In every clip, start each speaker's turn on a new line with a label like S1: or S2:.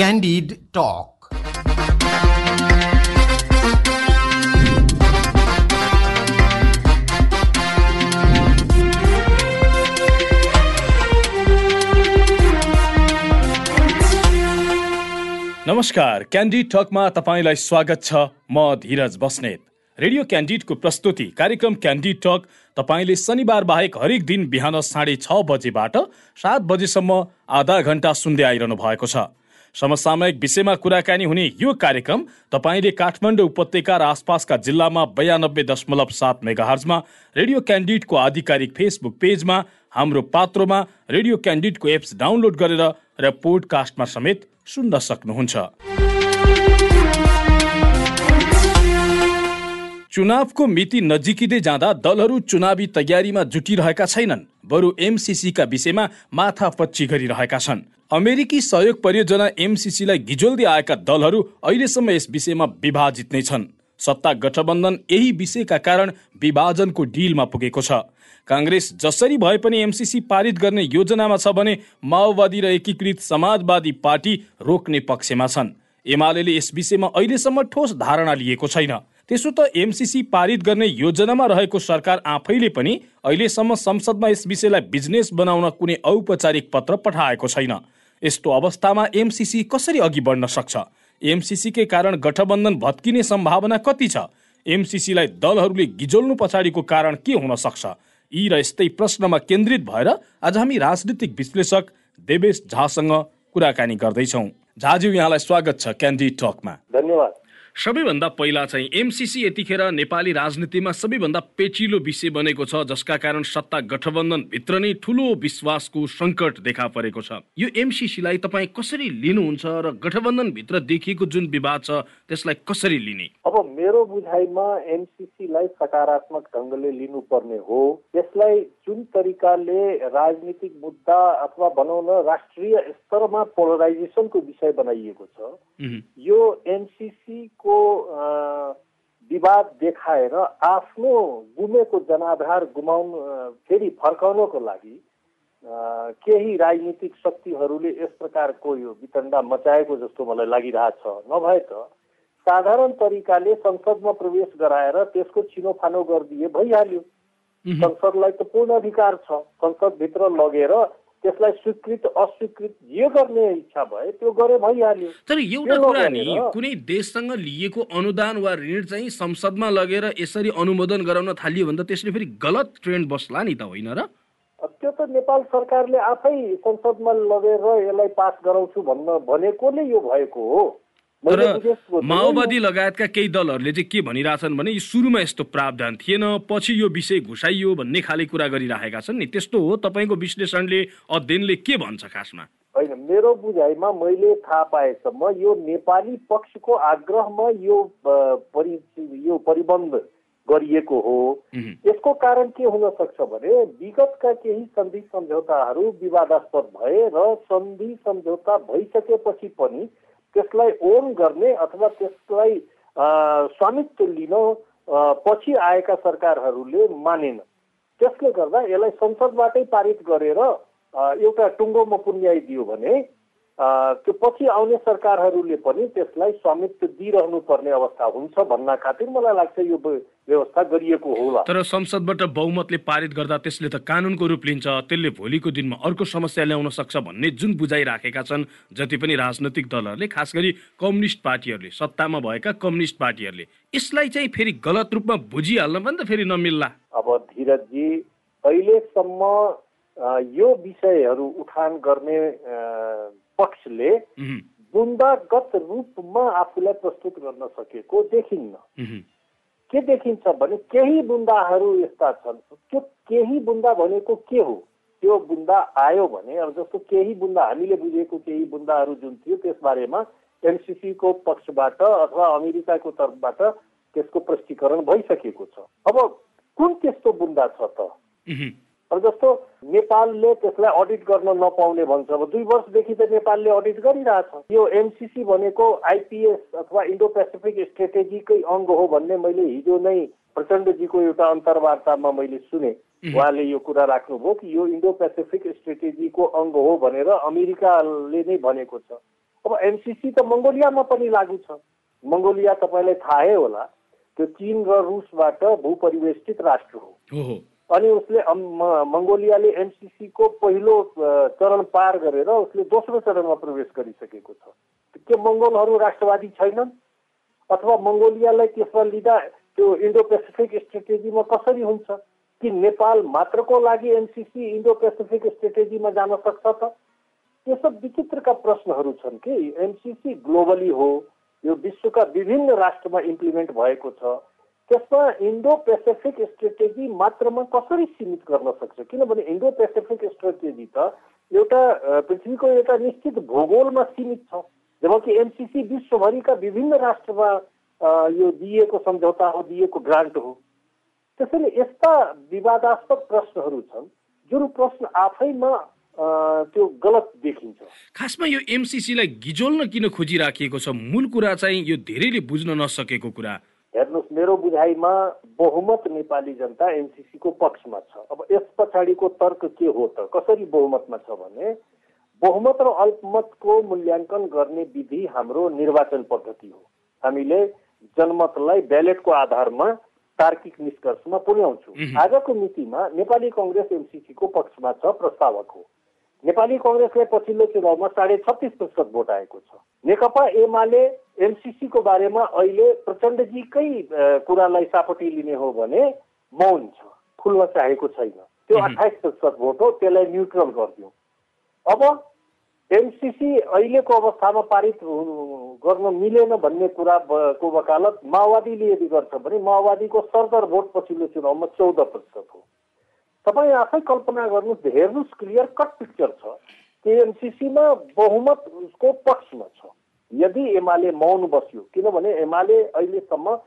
S1: Candid Talk.
S2: नमस्कार Candid टकमा तपाईँलाई स्वागत छ। म धीरज बस्नेत। रेडियो क्यान्डिडको प्रस्तुति कार्यक्रम क्यान्डी टक तपाईँले शनिबार बाहेक हरेक दिन बिहान साढे छ बजेबाट सात बजेसम्म आधा घन्टा सुन्दै आइरहनु भएको छ। समसामयिक विषयमा कुराकानी हुने यो कार्यक्रम तपाईँले काठमाडौँ उपत्यका र आसपासका जिल्लामा बयानब्बे दशमलव सात मेगाहर्जमा रेडियो क्यान्डिडको आधिकारिक फेसबुक पेजमा हाम्रो पात्रोमा रेडियो क्यान्डिडको एप्स डाउनलोड गरेर र पोडकास्टमा समेत सुन्न सक्नुहुन्छ। चुनावको मिति नजिकिँदै जाँदा दलहरू चुनावी तयारीमा जुटिरहेका छैनन्। बरु एमसिसीका विषयमा माथापच्ची गरिरहेका छन्। अमेरिकी सहयोग परियोजना एमसिसीलाई गिजोल्दै आएका दलहरू अहिलेसम्म यस विषयमा विभाजित नै छन्। सत्ता गठबन्धन यही विषयका कारण विभाजनको डिलमा पुगेको छ। काङ्ग्रेस जसरी भए पनि एमसिसी पारित गर्ने योजनामा छ भने माओवादी र एकीकृत समाजवादी पार्टी रोक्ने पक्षमा छन्। एमाले यस विषयमा अहिलेसम्म ठोस धारणा लिएको छैन। त्यसो त एमसिसी पारित गर्ने योजनामा रहेको सरकार आफैले पनि अहिलेसम्म संसदमा यस विषयलाई बिजनेस बनाउन कुनै औपचारिक पत्र पठाएको छैन। यस्तो अवस्थामा एमसिसी कसरी अघि बढ्न सक्छ? एमसिसीकै कारण गठबन्धन भत्किने सम्भावना कति छ? एमसिसीलाई दलहरूले गिजोल्नु पछाडिको कारण के हुन सक्छ? यी र यस्तै प्रश्नमा केन्द्रित भएर आज हामी राजनीतिक विश्लेषक देवेश झासँग कुराकानी गर्दैछौँ। झाज्यू यहाँलाई स्वागत छ क्यान्डी टकमा।
S3: धन्यवाद।
S2: सबैभन्दा पहिला चाहिँ एमसिसी यतिखेर नेपाली राजनीतिमा सबैभन्दा पेचिलो विषय बनेको छ जसका कारण सत्ता गठबन्धन भित्र नै ठुलो विश्वासको सङ्कट देखा परेको छ। यो एमसिसीलाई तपाईँ कसरी लिनुहुन्छ र गठबन्धन भित्र देखिएको जुन विवाद छ त्यसलाई कसरी लिने?
S3: अब मेरो बुझाइमा एमसिसीलाई सकारात्मक ढङ्गले लिनुपर्ने हो। यसलाई जुन तरिकाले राजनीतिक मुद्दा अथवा भनौँ न राष्ट्रिय स्तरमा पोलराइजेसनको विषय बनाइएको छ यो एमसिसीको विवाद देखाएर आफ्नो गुमेको जनाधार गुमाउनु फेरि फर्काउनको लागि केही राजनीतिक शक्तिहरूले यस प्रकारको यो वितण्डा मचाएको जस्तो मलाई लागिरहेछ। नभए त साधारण तरिकाले संसदमा प्रवेश गराएर त्यसको छिनोफानो गरिदिए भइहाल्यो। संसदलाई त पूर्ण अधिकार छ। संसदभित्र लगेर त्यसलाई स्वीकृत अस्वीकृत जे गर्ने इच्छा भए त्यो गरे भइहाल्यो।
S2: तर एउटा कुरा नि कुनै देशसँग लिएको अनुदान वा ऋण चाहिँ संसदमा लगेर यसरी अनुमोदन गराउन थालियो भने त त्यसले फेरि गलत ट्रेन्ड बस्ला नि त होइन र?
S3: त्यो त नेपाल सरकारले आफै संसदमा लगेर यसलाई पास गराउँछु भन्न भनेकोले यो भएको हो।
S2: तर माओवादी लगायतका केही दलहरूले चाहिँ के भनिरहेछन् भने सुरुमा यस्तो प्रावधान थिएन पछि यो विषय घुसाइयो भन्ने खाले कुरा गरिराखेका छन्। नि त्यस्तो हो। तपाईँको विश्लेषणले अध्ययनले के भन्छ खासमा?
S3: होइन मेरो बुझाइमा मैले थाहा पाएसम्म यो नेपाली पक्षको आग्रहमा यो परि यो परिबन्ध गरिएको हो। यसको कारण के हुन सक्छ भने विगतका केही सन्धि सम्झौताहरू विवादास्पद भए र सन्धि सम्झौता भइसकेपछि पनि त्यसलाई ओन गर्ने अथवा त्यसलाई स्वामित्व लिन पछि आएका सरकारहरूले मानेन। त्यसले गर्दा यसलाई संसदबाटै पारित गरेर एउटा टुङ्गोमा पुर्याइदियो भने त्यो पछि आउने सरकारहरूले पनि त्यसलाई स्वामित्व दिइरहनु पर्ने अवस्था हुन्छ भन्न खातिर मलाई लाग्छ यो व्यवस्था गरिएको होला।
S2: तर संसदबाट बहुमतले पारित गर्दा त्यसले त कानुनको रूप लिन्छ त्यसले भोलिको दिनमा अर्को समस्या ल्याउन सक्छ भन्ने जुन बुझाइराखेका छन् जति पनि राजनैतिक दलहरूले खास गरी कम्युनिस्ट पार्टीहरूले सत्तामा भएका कम्युनिस्ट पार्टीहरूले यसलाई चाहिँ फेरि गलत रूपमा बुझिहाल्न पनि त फेरि नमिल्ला।
S3: अब धीरजजी अहिलेसम्म यो विषयहरू उठान गर्ने पक्षले बुन्दागत रूपमा आफूलाई प्रस्तुत गर्न सकेको देखिन्न। के देखिन्छ भने केही बुन्दाहरू यस्ता छन्। त्यो केही बुन्दा भनेको के हो? त्यो बुन्दा आयो भने अब जस्तो केही बुन्दा हामीले बुझेको केही बुन्दाहरू जुन थियो त्यसबारेमा एमसिसीको पक्षबाट अथवा अमेरिकाको तर्फबाट त्यसको प्रष्टीकरण भइसकेको छ। अब कुन त्यस्तो बुन्दा छ त? अब जस्तो नेपालले त्यसलाई अडिट गर्न नपाउने भन्छ अब दुई वर्षदेखि त नेपालले अडिट गरिरहेछ। यो एमसिसी भनेको आइपिएस अथवा इन्डो पेसिफिक स्ट्रेटेजीकै अङ्ग हो भन्ने मैले हिजो नै प्रचण्डजीको एउटा अन्तर्वार्तामा मैले सुने। उहाँले यो कुरा राख्नुभयो कि यो इन्डो पेसिफिक स्ट्रेटेजीको अङ्ग हो भनेर अमेरिकाले नै भनेको छ। अब एमसिसी त मङ्गोलियामा पनि लागु छ। मङ्गोलिया तपाईँलाई थाहै होला त्यो चिन र रुसबाट भूपरिवेष्टित राष्ट्र हो। अनि उसले मङ्गोलियाले एमसिसीको पहिलो चरण पार गरेर उसले दोस्रो चरणमा प्रवेश गरिसकेको छ। के मङ्गोलहरू राष्ट्रवादी छैनन्? अथवा मङ्गोलियालाई त्यसमा लिँदा त्यो इन्डो पेसिफिक स्ट्रेटेजीमा कसरी हुन्छ? कि नेपाल मात्रको लागि एमसिसी इन्डो पेसिफिक स्ट्रेटेजीमा जान सक्छ त? त्यो सब विचित्रका प्रश्नहरू छन् कि। एमसिसी ग्लोबली हो। यो विश्वका विभिन्न राष्ट्रमा इम्प्लिमेन्ट भएको छ। त्यसमा इन्डो पेसिफिक स्ट्रेटेजी मात्रमा कसरी सीमित गर्न सक्छ? किनभने इन्डो पेसिफिक स्ट्रेटेजी त एउटा पृथ्वीको एउटा निश्चित भूगोलमा सीमित छ। जबकि एमसिसी विश्वभरिका विभिन्न राष्ट्रमा यो दिइएको सम्झौता हो दिएको ग्रान्ट हो। त्यसैले यस्ता विवादास्पद प्रश्नहरू छन् जुन प्रश्न आफैमा त्यो गलत देखिन्छ।
S2: खासमा यो एमसिसीलाई गिजोल्न किन खोजिराखिएको छ? मूल कुरा चाहिँ यो धेरैले बुझ्न नसकेको कुरा।
S3: हेर्नुहोस् मेरो बुझाइमा बहुमत नेपाली जनता एमसिसीको पक्षमा छ। अब यस पछाडिको तर्क के हो त? कसरी बहुमतमा छ भने बहुमत र अल्पमतको मूल्याङ्कन गर्ने विधि हाम्रो निर्वाचन पद्धति हो। हामीले जनमतलाई ब्यालेटको आधारमा तार्किक निष्कर्षमा पुर्याउँछु। आजको मितिमा नेपाली कङ्ग्रेस एमसिसीको पक्षमा छ प्रस्तावक हो। नेपाली कङ्ग्रेसलाई पछिल्लो चुनावमा साढे छत्तिस प्रतिशत भोट आएको छ। नेकपा एमाले एमसिसीको बारेमा अहिले प्रचण्डजीकै कुरालाई सापटी लिने हो भने मौन छ खुल्न चाहेको छैन। त्यो अठाइस प्रतिशत भोट हो त्यसलाई न्युट्रल गरिदिउँ। अब एमसिसी अहिलेको अवस्थामा पारित गर्न मिलेन भन्ने कुराको वकालत माओवादीले यदि गर्छ भने माओवादीको सरदर भोट पछिल्लो चुनावमा चौध प्रतिशत हो। तपाईँ आफै कल्पना गर्नुहोस् हेर्नुहोस् क्लियर कट पिक्चर छ। टिएमसिसीमा बहुमत उसको पक्षमा छ। यदि एमाले मौन बस्यो किनभने एमाले अहिलेसम्म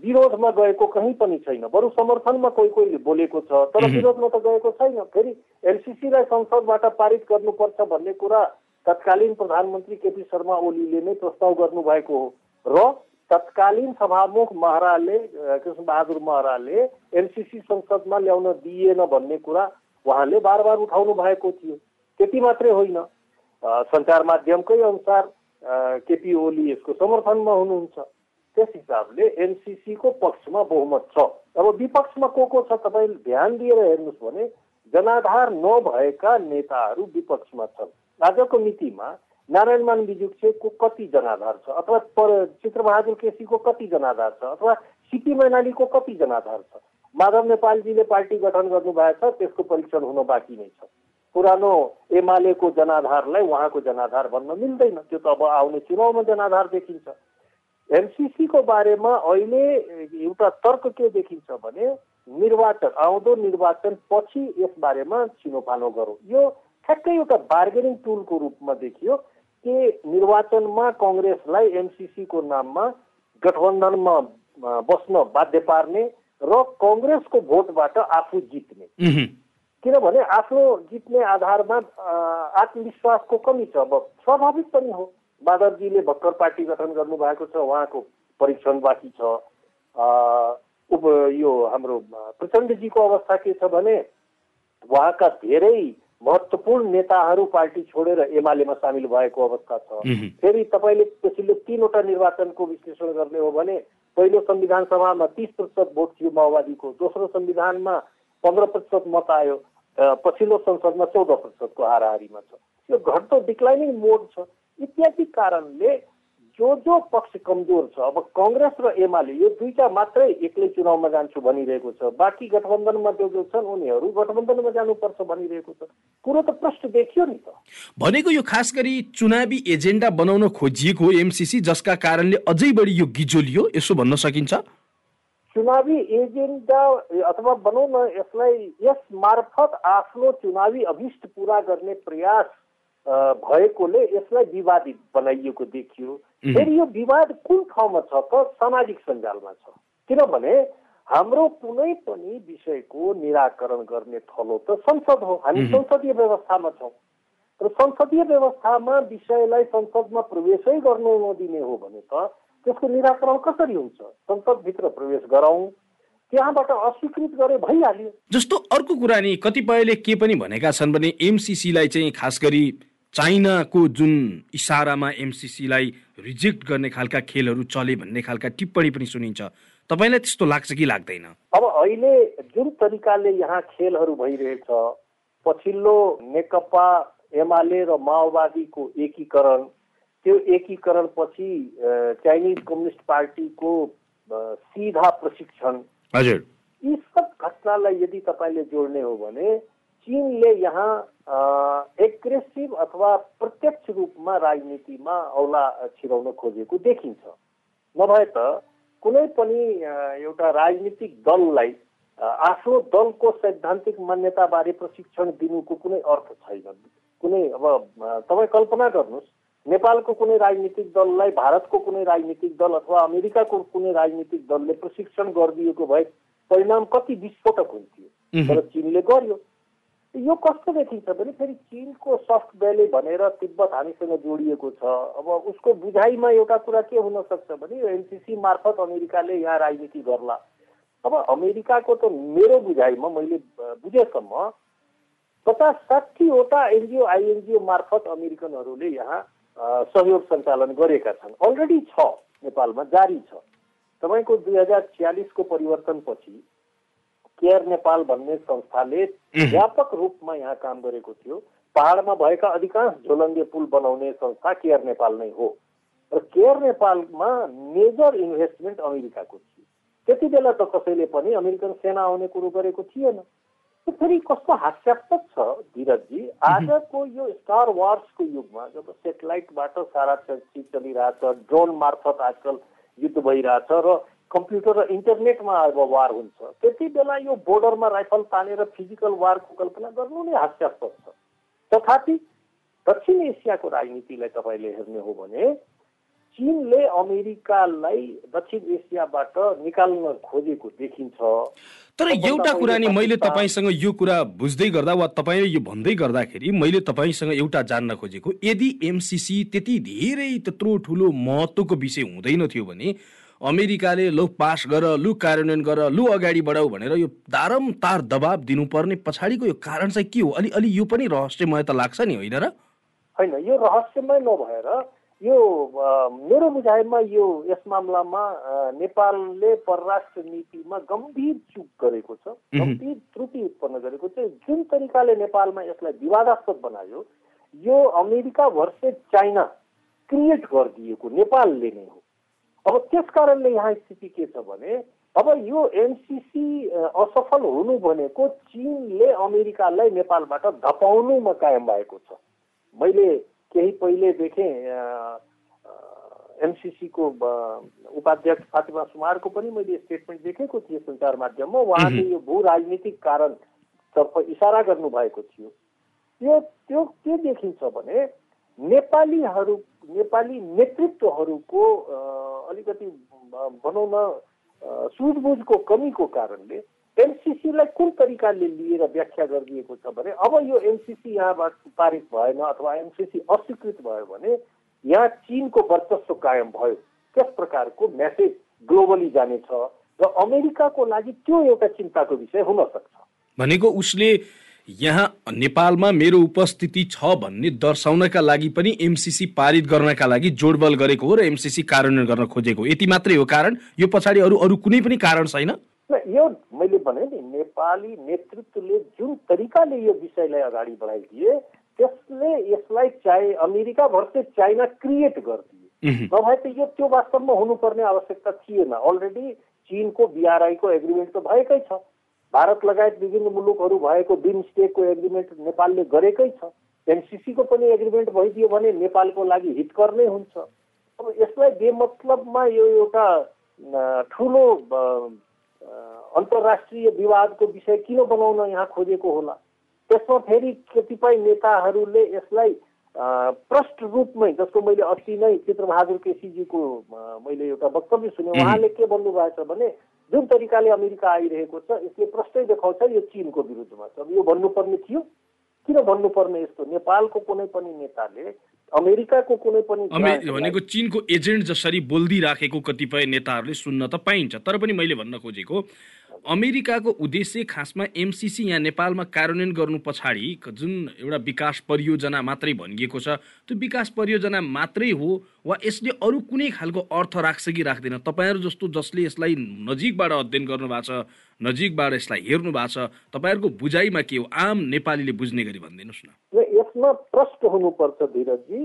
S3: विरोधमा गएको कहीँ पनि छैन। बरु समर्थनमा कोही कोहीले बोलेको छ तर विरोधमा त गएको छैन। फेरि एमसिसीलाई संसदबाट पारित गर्नुपर्छ भन्ने कुरा तत्कालीन प्रधानमन्त्री केपी शर्मा ओलीले नै प्रस्ताव गर्नुभएको हो। र तत्कालीन सभामुख महराले कृष्णबहादुर महराले एनसिसी संसदमा ल्याउन दिइएन भन्ने कुरा उहाँले बार बार उठाउनु भएको थियो। त्यति मात्रै होइन। सञ्चार माध्यमकै अनुसार केपी ओली यसको समर्थनमा हुनुहुन्छ। त्यस हिसाबले एनसिसीको पक्षमा बहुमत छ। अब विपक्षमा को को छ तपाईँ ध्यान दिएर हेर्नुहोस् भने जनाधार नभएका नेताहरू विपक्षमा छन्। आजको मितिमा नारायणमान बिजुक्सेको कति जनाधार छ? अथवा चित्रबहादुर केसीको कति जनाधार छ? अथवा सिपी मैनालीको कति जनाधार छ? माधव नेपालजीले पार्टी गठन गर्नुभएको छ त्यसको परीक्षण हुन बाँकी नै छ। पुरानो एमालेको जनाधारलाई उहाँको जनाधार भन्न मिल्दैन। त्यो त अब आउने चुनावमा जनाधार देखिन्छ। एमसिसीको बारेमा अहिले एउटा तर्क के देखिन्छ भने निर्वाचन आउँदो निर्वाचन पछि यस बारेमा छिनोफानो गरौँ। यो ठ्याक्कै एउटा बार्गेनिङ टुलको रूपमा देखियो के निर्वाचनमा कङ्ग्रेसलाई एमसिसीको नाममा गठबन्धनमा बस्न बाध्य पार्ने र कङ्ग्रेसको भोटबाट आफू जित्ने। किनभने आफ्नो जित्ने आधारमा आत्मविश्वासको कमी छ अब। स्वाभाविक पनि हो। बादरजीले भर्खर पार्टी गठन गर्नुभएको छ उहाँको परीक्षण बाँकी छ। उप यो हाम्रो प्रचण्डजीको अवस्था के छ भने उहाँका धेरै महत्त्वपूर्ण नेताहरू पार्टी छोडेर एमालेमा सामेल भएको अवस्था छ। फेरि तपाईँले पछिल्लो तिनवटा निर्वाचनको विश्लेषण गर्ने हो भने पहिलो संविधान सभामा तिस प्रतिशत भोट थियो माओवादीको दोस्रो संविधानमा पन्ध्र प्रतिशत मत आयो। पछिल्लो संसदमा चौध प्रतिशतको हाराहारीमा छ। यो घट्दो डिक्लाइनिङ मोड छ। इत्यादि कारणले जो जो पक्ष कमजोर छ अब कङ्ग्रेस र एमाले यो दुईटा मात्रै एक्लै चुनावमा जान्छु भनिरहेको छ। बाँकी गठबन्धनमा जो जो छन् उनीहरू गठबन्धनमा जानुपर्छ भनिरहेको छ। कुरो त प्रश्न देखियो नि त।
S2: भनेको यो खास गरी चुनावी एजेन्डा बनाउन खोजिएको एमसिसी जसका कारणले अझै बढी यो गिजोलियो यसो भन्न सकिन्छ?
S3: चुनावी एजेन्डा अथवा भनौँ न यसलाई यस मार्फत आफ्नो चुनावी अभिष्ट पुरा गर्ने प्रयास भएकोले यसलाई विवादित बनाइएको देखियो। फेरि यो विवाद कुन ठाउँमा छ? त सामाजिक सञ्जालमा छ। किनभने हाम्रो कुनै पनि विषयको निराकरण गर्ने थलो त संसद हो। हामी संसदीय व्यवस्थामा छौँ। र संसदीय व्यवस्थामा विषयलाई संसदमा प्रवेशै गर्नु नदिने हो भने त त्यसको निराकरण कसरी हुन्छ? संसदभित्र प्रवेश गराउँ त्यहाँबाट अस्वीकृत गरे भइहाल्यो।
S2: जस्तो अर्को कुरा नि कतिपयले के पनि भनेका छन् भने एमसिसीलाई चाहिँ खास गरी चाइनाको जुन इसारामा एमसिसीलाई रिजेक्ट गर्ने खालका खेलहरू चले भन्ने खालका टिप्पणी पनि सुनिन्छ। तपाईँलाई त्यस्तो लाग्छ कि लाग्दैन?
S3: अब अहिले जुन तरिकाले यहाँ खेलहरू भइरहेछ पछिल्लो नेकपा एमाले र माओवादीको एकीकरण त्यो एकीकरण पछि चाइनिज कम्युनिस्ट पार्टीको सिधा प्रशिक्षण।
S2: हजुर।
S3: यी सब घटनालाई यदि तपाईँले जोड्ने हो भने चिनले यहाँ एग्रेसिभ अथवा प्रत्यक्ष रूपमा राजनीतिमा औला छिराउन खोजेको देखिन्छ। नभए त कुनै पनि एउटा राजनीतिक दललाई आफ्नो दलको सैद्धान्तिक मान्यताबारे प्रशिक्षण दिनुको कुनै अर्थ छैन। कुनै अब तपाईँ कल्पना गर्नुहोस्। नेपालको कुनै राजनीतिक दललाई भारतको कुनै राजनीतिक दल अथवा अमेरिकाको कुनै राजनीतिक दलले प्रशिक्षण गरिदिएको भए परिणाम कति विस्फोटक हुन्थ्यो? तर चिनले गर्यो। यो कस्तो देखिन्छ भने फेरि चिनको सफ्ट भ्याली भनेर तिब्बत हामीसँग जोडिएको छ। अब उसको बुझाइमा एउटा कुरा के हुन सक्छ भने यो एनसिसी मार्फत अमेरिकाले यहाँ राजनीति गर्ला। अब अमेरिकाको त मेरो बुझाइमा मैले बुझेसम्म पचास साठीवटा एनजिओ आइएनजिओ मार्फत अमेरिकनहरूले यहाँ सहयोग सञ्चालन गरेका छन्। अलरेडी छ नेपालमा जारी छ। तपाईँको दुई हजार छ्यालिसको परिवर्तनपछि केयर नेपाल भन्ने संस्थाले व्यापक रूपमा यहाँ काम गरेको थियो। पहाडमा भएका अधिकांश झोलङ्गे पुल बनाउने संस्था केयर नेपाल नै हो। र केयर नेपालमा मेजर इन्भेस्टमेन्ट अमेरिकाको थियो। त्यति बेला त कसैले पनि अमेरिकन सेना आउने कुरो गरेको थिएन। फेरि कस्तो हास्यास्पद छ धीरजजी। आजको यो स्टार वार्सको युगमा जब सेटेलाइटबाट सारा चिज चलिरहेछ ड्रोन मार्फत आजकल युद्ध भइरहेछ र कम्प्युटर र इन्टरनेटमा अब वार हुन्छ त्यति बेला यो बोर्डरमा राइफल तानेर फिजिकल वारको कल्पना गर्नु नै हास्यास्पद छ। तथापि दक्षिण एसियाको राजनीतिलाई तपाईँले हेर्ने हो भने चिनले अमेरिकालाई दक्षिण एसियाबाट निकाल्न खोजेको देखिन्छ।
S2: तर एउटा कुरा नि मैले तपाईँसँग यो कुरा बुझ्दै गर्दा वा तपाईँले यो भन्दै गर्दाखेरि मैले तपाईँसँग एउटा जान्न खोजेको यदि एमसिसी त्यति धेरै त्यत्रो ठुलो महत्त्वको विषय हुँदैन थियो भने अमेरिकाले लु पास गर लु कार्यान्वयन गर लु अगाडि बढाऊ भनेर यो दारम तार दबाब दिनुपर्ने पछाडिको यो कारण चाहिँ के हो? अलि अलि यो पनि रहस्यमय त लाग्छ नि होइन र?
S3: होइन यो रहस्यमय नभएर यो मेरो बुझाइमा यो यस मामलामा नेपालले परराष्ट्र नीतिमा गम्भीर चुक गरेको छ गम्भीर त्रुटि उत्पन्न गरेको छ। जुन तरिकाले नेपालमा यसलाई विवादास्पद बनायो यो अमेरिका भर्सेस चाइना क्रिएट गरिदिएको नेपालले नै हो। अब त्यस कारणले यहाँ स्थिति के छ भने अब यो एमसिसी असफल हुनु भनेको चिनले अमेरिकालाई नेपालबाट धपाउनुमा कायम भएको छ। मैले केही पहिले देखेँ एमसिसीको उपाध्यक्ष फातिमा सुमारको पनि मैले स्टेटमेन्ट देखेको थिएँ सञ्चार माध्यममा। उहाँले यो भू राजनीतिक कारण तर्फ इसारा गर्नुभएको थियो। त्यो त्यो के देखिन्छ भने नेपालीहरू नेपाली नेतृत्वहरूको अलिकति भनौँ न सुझबुझको कमीको कारणले एमसिसीलाई कुन तरिकाले लिएर व्याख्या गरिदिएको छ भने अब यो एमसिसी यहाँबाट पारित भएन अथवा एमसिसी अस्वीकृत भयो भने यहाँ चिनको वर्चस्व कायम भयो। त्यस प्रकारको मेसेज ग्लोबली जानेछ र अमेरिकाको लागि त्यो एउटा चिन्ताको विषय हुन सक्छ।
S2: भनेको उसले यहाँ नेपालमा मेरो उपस्थिति छ भन्ने दर्शाउनका लागि पनि एमसिसी पारित गर्नका लागि जोडबल गरेको हो र एमसिसी कार्यान्वयन गर्न खोजेको यति मात्रै हो कारण यो पछाडि अरू अरू कुनै पनि कारण छैन।
S3: यो मैले भने नि नेपाली नेतृत्वले जुन तरिकाले यो विषयलाई अगाडि बढाइदिए त्यसले यसलाई चाहे अमेरिका भर्सेस चाइना क्रिएट गरिदिए। नभए त यो त्यो वास्तवमा हुनुपर्ने आवश्यकता थिएन। अलरेडी चिनको बिआरआईको एग्रिमेन्ट त भएकै छ। भारत लगायत विभिन्न मुलुकहरू भएको बिमस्टेकको एग्रिमेन्ट नेपालले गरेकै छ। एमसिसीको पनि एग्रिमेन्ट भइदियो भने नेपालको लागि हितकर नै हुन्छ। अब यसलाई बेमतलबमा यो एउटा ठुलो अन्तर्राष्ट्रिय विवादको विषय किन बनाउन यहाँ खोजेको होला? त्यसमा फेरि कतिपय नेताहरूले यसलाई प्रष्ट रूपमै जस्तो मैले अस्ति नै चित्रबहादुर केसीजीको मैले एउटा वक्तव्य सुने उहाँले के भन्नुभएको छ भने जुन तरिकाले अमेरिका आइरहेको छ यसले प्रष्टै देखाउँछ यो चिनको विरुद्धमा छ। यो भन्नुपर्ने थियो? किन भन्नुपर्ने यस्तो? नेपालको कुनै पनि नेताले अमेरिकाको कुनै पनि
S2: भनेको चिनको एजेन्ट जसरी बोल्दिराखेको कतिपय नेताहरूले सुन्न त पाइन्छ। तर पनि मैले भन्न खोजेको अमेरिकाको उद्देश्य खासमा एमसिसी यहाँ नेपालमा कार्यान्वयन गर्नु पछाडि जुन एउटा विकास परियोजना मात्रै भनिएको छ त्यो विकास परियोजना मात्रै हो वा यसले अरू कुनै खालको अर्थ राख्छ कि राख्दैन तपाईँहरू जस्तो जसले यसलाई नजिकबाट अध्ययन गर्नु भएको छ नजिकबाट यसलाई हेर्नु भएको छ तपाईँहरूको बुझाइमा के हो? आम नेपालीले बुझ्ने गरी भनिदिनुहोस्
S3: न। यसमा प्रष्ट हुनुपर्छ धीरजजी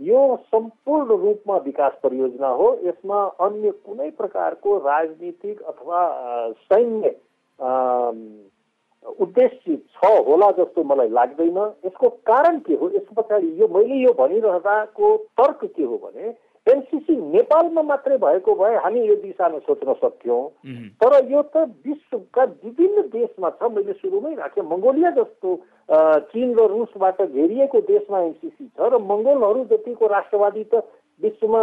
S3: यो सम्पूर्ण रूपमा विकास परियोजना हो। यसमा अन्य कुनै प्रकारको राजनीतिक अथवा सैन्य उद्देश्य छ होला जस्तो मलाई लाग्दैन। यसको कारण के हो? यस पछाडि यो मैले यो भनिरहँदाको तर्क के हो भने एनसिसी नेपालमा मात्रै भएको भए हामी यो दिशामा सोच्न सक्थ्यौँ। तर यो त विश्वका विभिन्न देशमा छ मैले सुरुमै राखेँ। मङ्गोलिया जस्तो चिन र रुसबाट घेरिएको देशमा एनसिसी छ र मङ्गोलहरू जतिको राष्ट्रवादी त विश्वमा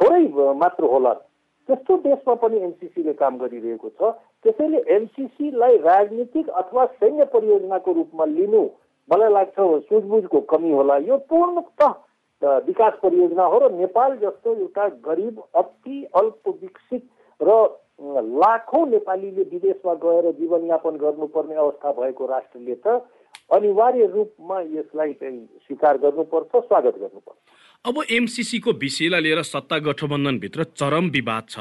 S3: थोरै मात्र होला। त्यस्तो देशमा पनि एनसिसीले काम गरिरहेको छ। त्यसैले एनसिसीलाई राजनीतिक अथवा सैन्य परियोजनाको रूपमा लिनु मलाई लाग्छ सुझबुझको कमी होला। यो पूर्णतः विकास परियोजना हो र नेपाल जस्तो एउटा गरिब अति अल्प विकसित र लाखौँ नेपालीले विदेशमा गएर जीवनयापन गर्नुपर्ने अवस्था भएको राष्ट्रले त अनिवार्य रूपमा यसलाई चाहिँ स्वीकार गर्नुपर्छ स्वागत गर्नुपर्छ।
S2: अब एमसिसीको विषयलाई लिएर सत्ता गठबन्धनभित्र चरम विवाद छ।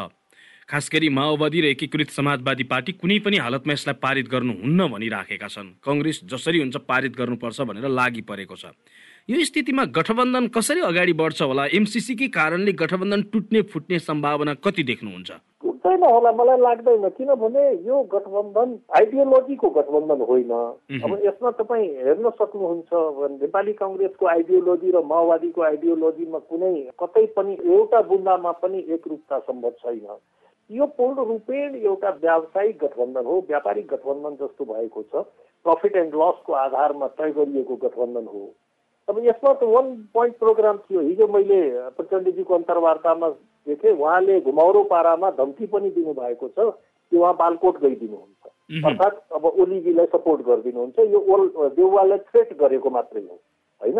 S2: खास गरी माओवादी र एकीकृत समाजवादी पार्टी कुनै पनि हालतमा यसलाई पारित गर्नुहुन्न भनिराखेका छन्। कङ्ग्रेस जसरी हुन्छ पारित गर्नुपर्छ भनेर लागि परेको छ। यो स्थितिमा गठबन्धन कसरी अगाडि बढ्छ होला? एमसिसीकै कारणले गठबन्धन टुट्ने फुट्ने सम्भावना कति देख्नुहुन्छ?
S3: टुट्दैन होला मलाई लाग्दैन। किनभने यो गठबन्धन आइडियोलोजीको गठबन्धन होइन। अब यसमा तपाईँ हेर्न सक्नुहुन्छ नेपाली कङ्ग्रेसको आइडियोलोजी र माओवादीको आइडियोलोजीमा कुनै कतै पनि एउटा बुन्दामा पनि एकरूपता सम्भव छैन। यो पूर्ण रूपेण एउटा व्यावसायिक गठबन्धन हो व्यापारिक गठबन्धन जस्तो भएको छ। प्रफिट एन्ड लसको आधारमा तय गरिएको गठबन्धन हो। अब यसमा त वान पोइन्ट प्रोग्राम थियो। हिजो मैले प्रचण्डजीको अन्तर्वार्तामा देखेँ उहाँले घुमाउरो पारामा धम्की पनि दिनुभएको छ। कि उहाँ बालकोट गइदिनुहुन्छ। अर्थात् अब ओलीजीलाई सपोर्ट गरिदिनुहुन्छ। यो ओल देउवालाई थ्रेट गरेको मात्रै हो होइन?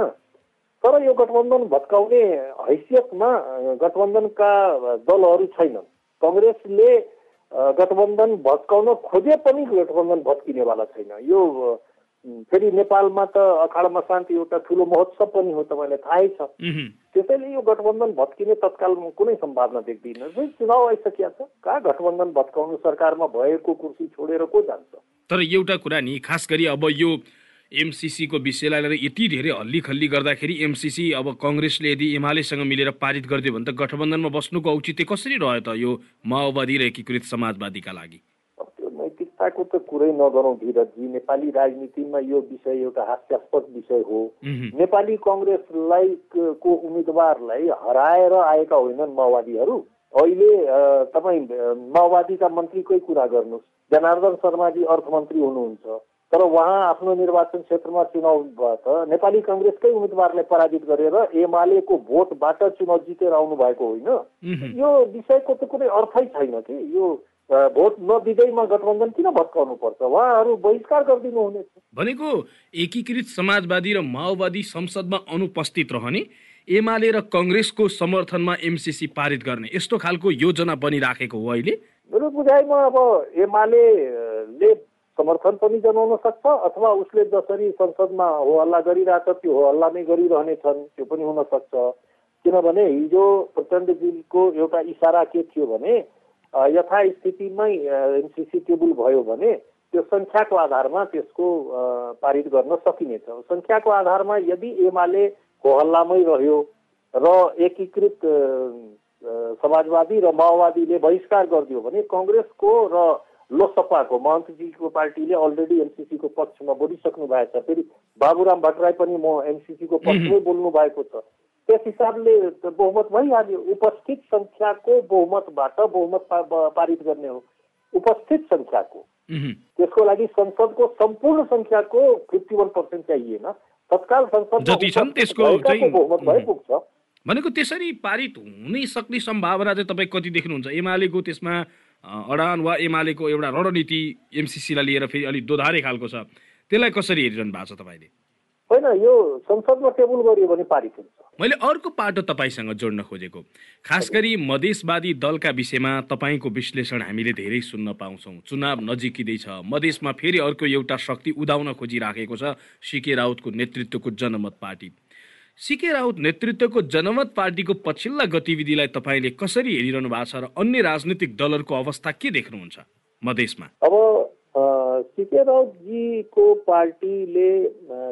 S3: तर यो गठबन्धन भत्काउने हैसियतमा गठबन्धनका दलहरू छैनन्। कङ्ग्रेसले गठबन्धन भत्काउन खोजे पनि गठबन्धन भत्किनेवाला छैन। यो फेरि नेपालमा त अखाडमा शान्ति एउटा ठुलो महोत्सव पनि हो तपाईँलाई थाहै छ। त्यसैले यो गठबन्धन भत्किने तत्कालमा कुनै सम्भावना देख्दिनँ। चुनाव आइसकिया छ। कहाँ गठबन्धन भत्काउनु सरकारमा भएको कुर्सी छोडेर को जान्छ?
S2: तर एउटा कुरा नि खास गरी अब यो एमसिसीको विषयलाई लिएर यति धेरै हल्ली खल्ली गर्दाखेरि एमसिसी अब कङ्ग्रेसले यदि एमालेसँग मिलेर पारित गरिदियो भने त गठबन्धनमा बस्नुको औचित्य कसरी रह्यो त यो माओवादी र एकीकृत समाजवादीका लागि?
S3: नैतिकताको त कुरै नगरौँ धीरजी नेपाली राजनीतिमा यो विषय एउटा हास्यास्पद विषय हो। नेपाली कङ्ग्रेसलाई को उम्मेदवारलाई हराएर आएका होइनन् माओवादीहरू? अहिले तपाईँ माओवादीका मन्त्रीकै कुरा गर्नुहोस्। जनार्दन शर्माजी अर्थमन्त्री हुनुहुन्छ। तर उहाँ आफ्नो निर्वाचन क्षेत्रमा चुनाव त नेपाली कङ्ग्रेसकै उम्मेदवारलाई पराजित गरेर एमालेको भोटबाट चुनाव जितेर आउनु भएको होइन यो विषयको त कुनै अर्थै छैन कि? यो भोट नदिँदैमा गठबन्धन किन भत्काउनु पर्छ उहाँहरू बहिष्कार गरिदिनु हुनेछ
S2: भनेको एकीकृत समाजवादी र माओवादी संसदमा अनुपस्थित रहने एमाले र कङ्ग्रेसको समर्थनमा एमसिसी पारित गर्ने यस्तो खालको योजना बनिराखेको हो अहिले।
S3: मेरो बुझाइमा अब एमाले समर्थन पनि जनाउन सक्छ अथवा उसले जसरी संसदमा हो हल्ला गरिरहेछ त्यो हो हल्ला नै गरिरहनेछन् त्यो पनि हुन सक्छ। किनभने हिजो प्रचण्डजीको एउटा इसारा के थियो भने यथास्थितिमै एमसिसी टेबल भयो भने त्यो सङ्ख्याको आधारमा त्यसको पारित गर्न सकिनेछ। सङ्ख्याको आधारमा यदि एमाले हो हल्लामै रह्यो र एकीकृत समाजवादी र माओवादीले बहिष्कार गरिदियो भने कङ्ग्रेसको र लोकसभाको महन्तजीको पार्टीले अलरेडी एमसिसीको पक्षमा बोलिसक्नु भएको छ। फेरि बाबुराम भट्टराई पनि म एमसिसीको पक्षमै बोल्नु भएको छ। त्यस हिसाबले बहुमत भइहाल्यो। उपस्थित सङ्ख्याको बहुमतबाट बहुमत पारित गर्ने हो। उपस्थित सङ्ख्याको। त्यसको लागि संसदको सम्पूर्ण सङ्ख्याको फिफ्टी वान पर्सेन्ट चाहिएन। तत्काल संसद बहुमत भए पुग्छ
S2: भनेको त्यसरी पारित हुनै सक्ने सम्भावना चाहिँ तपाईँ कति देख्नुहुन्छ? एमालेको त्यसमा अडान वा एमालेको एउटा रणनीति एमसिसीलाई लिएर फेरि अलिक दोधारे खालको छ। त्यसलाई कसरी हेरिरहनु भएको छ तपाईँले?
S3: होइन यो संसदमा टेबल गरियो भने पारित हुन्छ।
S2: मैले अर्को पाटो तपाईँसँग जोड्न खोजेको। खास गरी मधेसवादी दलका विषयमा तपाईँको विश्लेषण हामीले धेरै सुन्न पाउँछौँ। चुनाव नजिकिँदैछ। मधेसमा फेरि अर्को एउटा शक्ति उदाउन खोजिराखेको छ सिके राउतको नेतृत्वको जनमत पार्टी। सिके राउत नेतृत्वको जनमत पार्टीको पछिल्ला गतिविधिलाई तपाईँले कसरी हेरिरहनु भएको छ र अन्य राजनीतिक दलहरूको अवस्था के देख्नुहुन्छ मधेसमा?
S3: अब सिके राउतजीको पार्टीले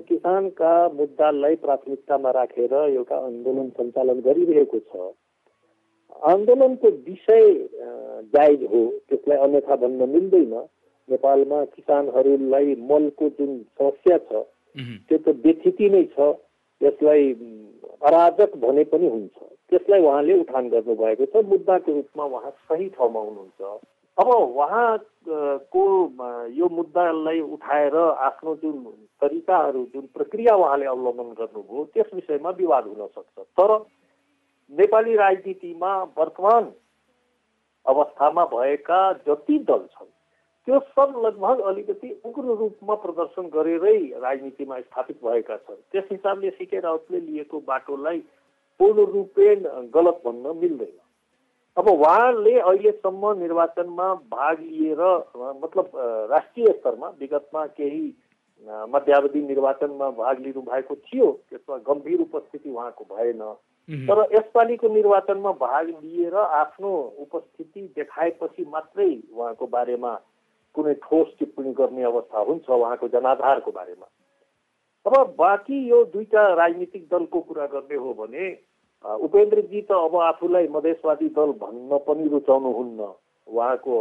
S3: किसानका मुद्दालाई प्राथमिकतामा राखेर एउटा आन्दोलन सञ्चालन गरिरहेको छ। आन्दोलनको विषय जायज हो त्यसलाई अन्यथा भन्न मिल्दैन। नेपालमा किसानहरूलाई मलको जुन समस्या छ त्यो त व्यथिति नै छ। यसलाई अराजक भने पनि हुन्छ। त्यसलाई उहाँले उठान गर्नुभएको छ। मुद्दाको रूपमा उहाँ सही ठाउँमा हुनुहुन्छ। अब उहाँको यो मुद्दालाई उठाएर आफ्नो जुन तरिकाहरू जुन प्रक्रिया उहाँले अवलम्बन गर्नुभयो त्यस विषयमा विवाद हुन सक्छ। तर नेपाली राजनीतिमा वर्तमान अवस्थामा भएका जति दल छन् त्यो सब लगभग अलिकति उग्र रूपमा प्रदर्शन गरेरै राजनीतिमा स्थापित भएका छन्। त्यस हिसाबले सिके राउतले लिएको बाटोलाई पूर्ण रूपेण गलत भन्न मिल्दैन। अब उहाँले अहिलेसम्म निर्वाचनमा भाग लिएर मतलब राष्ट्रिय स्तरमा विगतमा केही मध्यावधि निर्वाचनमा भाग लिनु भएको थियो त्यसमा गम्भीर उपस्थिति उहाँको भएन। तर यसपालिको निर्वाचनमा भाग लिएर आफ्नो उपस्थिति देखाएपछि मात्रै उहाँको बारेमा कुनै ठोस टिप्पणी गर्ने अवस्था हुन्छ उहाँको जनाधारको बारेमा। अब बाँकी यो दुईटा राजनीतिक दलको कुरा गर्ने हो भने उपेन्द्रजी त अब आफूलाई मधेसवादी दल भन्न पनि रुचाउनुहुन्न। उहाँको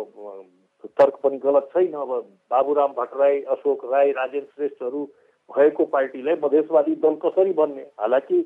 S3: तर्क पनि गलत छैन। अब बाबुराम भट्टराई अशोक राई राजेन्द्र श्रेष्ठहरू भएको पार्टीलाई मधेसवादी दल कसरी बन्ने? हालाकि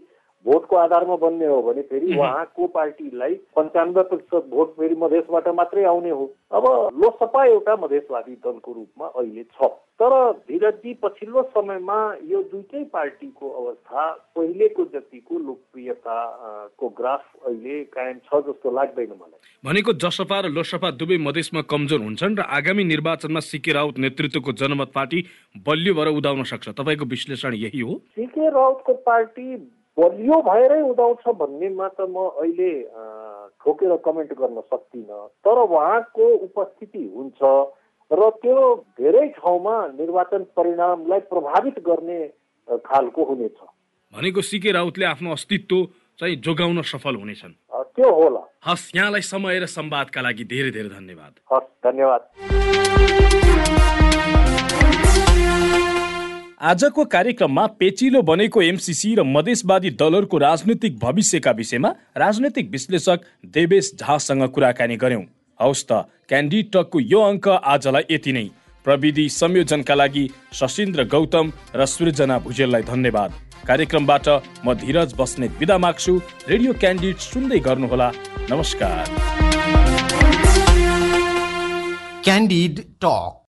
S3: भोटको आधारमा बन्ने हो भने फेरि उहाँको पार्टीलाई पन्चानब्बे प्रतिशत भोट फेरि मधेसबाट मात्रै आउने हो। अब लोकसभा एउटा मधेसवादी दलको रूपमा अहिले छ। तर धीरजी पछिल्लो समयमा यो दुइटै पार्टीको अवस्था पहिलेको जतिको लोकप्रियताको ग्राफ अहिले कायम छ जस्तो लाग्दैन मलाई।
S2: भनेको जसपा र लोकसभा दुवै मधेसमा कमजोर हुन्छन् र आगामी निर्वाचनमा सिके राउत नेतृत्वको जनमत पार्टी बलियो भएर उदाउन सक्छ। तपाईँको विश्लेषण यही हो।
S3: सिके राउतको पार्टी बलियो भएरै उदाउँछ भन्नेमा त म अहिले ठोकेर कमेन्ट गर्न सक्दिनँ। तर उहाँको उपस्थिति हुन्छ र त्यो धेरै ठाउँमा निर्वाचन परिणामलाई प्रभावित गर्ने खालको हुनेछ।
S2: भनेको सिके राउतले आफ्नो अस्तित्व चाहिँ जोगाउन सफल हुनेछन्।
S3: त्यो होला।
S2: हस् यहाँलाई समय र संवादका लागि धेरै धेरै धन्यवाद।
S3: हस् धन्यवाद।
S2: आजको कार्यक्रममा पेचिलो बनेको एमसिसी र मधेसवादी दलहरूको राजनैतिक भविष्यका विषयमा राजनैतिक विश्लेषक देवेश झासँग कुराकानी गर्यौं हौस् त क्यान्डी टकको यो अङ्क आजलाई यति नै। प्रविधि संयोजनका लागि सशिन्द्र गौतम र सृजना भुजेललाई धन्यवाद। कार्यक्रमबाट म धीरज बस्ने विदा माग्छु। रेडियो क्यान्डिड सुन्दै गर्नुहोला। नमस्कार। Candid talk.